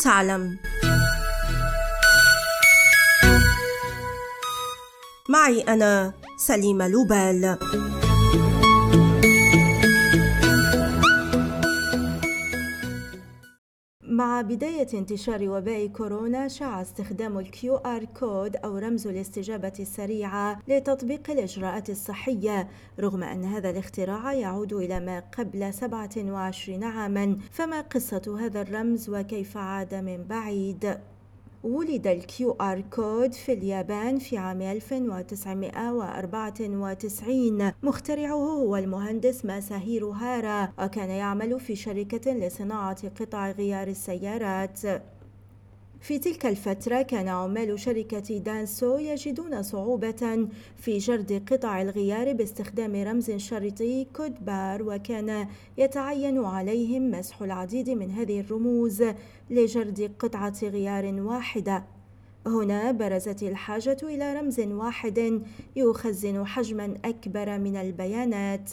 تعلم؟ معي أنا سليمة لوبال مع بداية انتشار وباء كورونا شاع استخدام ال QR code أو رمز الاستجابة السريعة لتطبيق الإجراءات الصحية رغم أن هذا الاختراع يعود إلى ما قبل 27 عاما فما قصة هذا الرمز وكيف عاد من بعيد؟ ولد ال QR code في اليابان في عام 1994 مخترعه هو المهندس ماساهيرو هارا وكان يعمل في شركة لصناعة قطع غيار السيارات. في تلك الفترة كان عمال شركة دانسو يجدون صعوبة في جرد قطع الغيار باستخدام رمز شرطي code-barres وكان يتعين عليهم مسح العديد من هذه الرموز لجرد قطعة غيار واحدة. هنا برزت الحاجة إلى رمز واحد يخزن حجما أكبر من البيانات.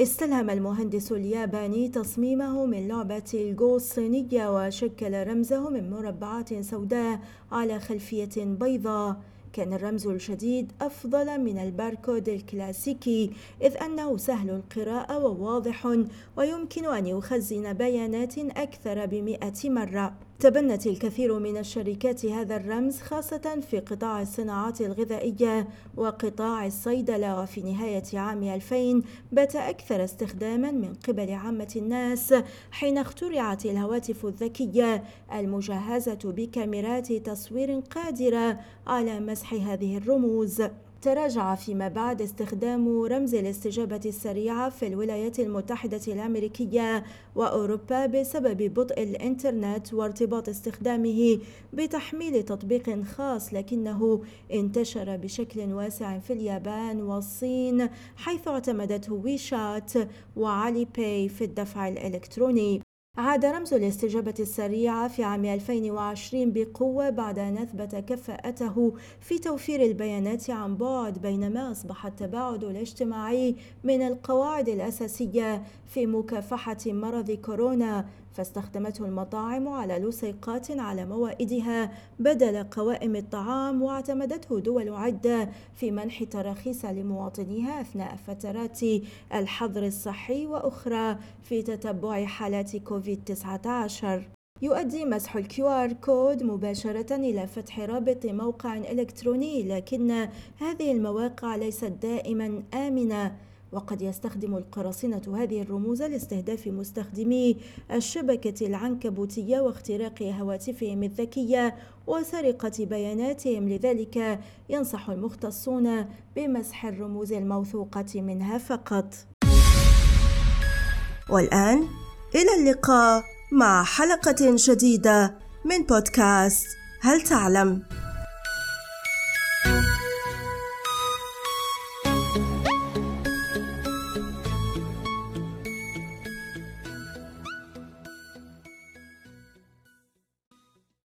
استلهم المهندس الياباني تصميمه من لعبة الجو الصينية وشكل رمزه من مربعات سوداء على خلفية بيضاء. كان الرمز الجديد أفضل من الباركود الكلاسيكي إذ أنه سهل القراءة وواضح ويمكن أن يخزن بيانات أكثر بمئة مرة. تبنت الكثير من الشركات هذا الرمز خاصة في قطاع الصناعات الغذائية وقطاع الصيدلة وفي نهاية عام 2000 بات أكثر استخداما من قبل عامة الناس حين اخترعت الهواتف الذكية المجهزة بكاميرات تصوير قادرة على مسح هذه الرموز. تراجع فيما بعد استخدام رمز الاستجابة السريعة في الولايات المتحدة الأمريكية وأوروبا بسبب بطء الإنترنت وارتباط استخدامه بتحميل تطبيق خاص لكنه انتشر بشكل واسع في اليابان والصين حيث اعتمدته ويشات وعلي باي في الدفع الإلكتروني. عاد رمز الاستجابة السريعة في عام 2020 بقوة بعد أن أثبت كفاءته في توفير البيانات عن بعد بينما أصبح التباعد الاجتماعي من القواعد الأساسية في مكافحة مرض كورونا. فاستخدمته المطاعم على لصيقات على موائدها بدل قوائم الطعام واعتمدته دول عدة في منح تراخيص لمواطنيها أثناء فترات الحظر الصحي وأخرى في تتبع حالات كوفيد 19 يؤدي مسح ال QR code مباشرة إلى فتح رابط موقع إلكتروني لكن هذه المواقع ليست دائما آمنة. وقد يستخدم القراصنة هذه الرموز لاستهداف مستخدمي الشبكة العنكبوتية واختراق هواتفهم الذكية وسرقة بياناتهم لذلك ينصح المختصون بمسح الرموز الموثوقة منها فقط والآن إلى اللقاء مع حلقة جديدة من بودكاست هل تعلم؟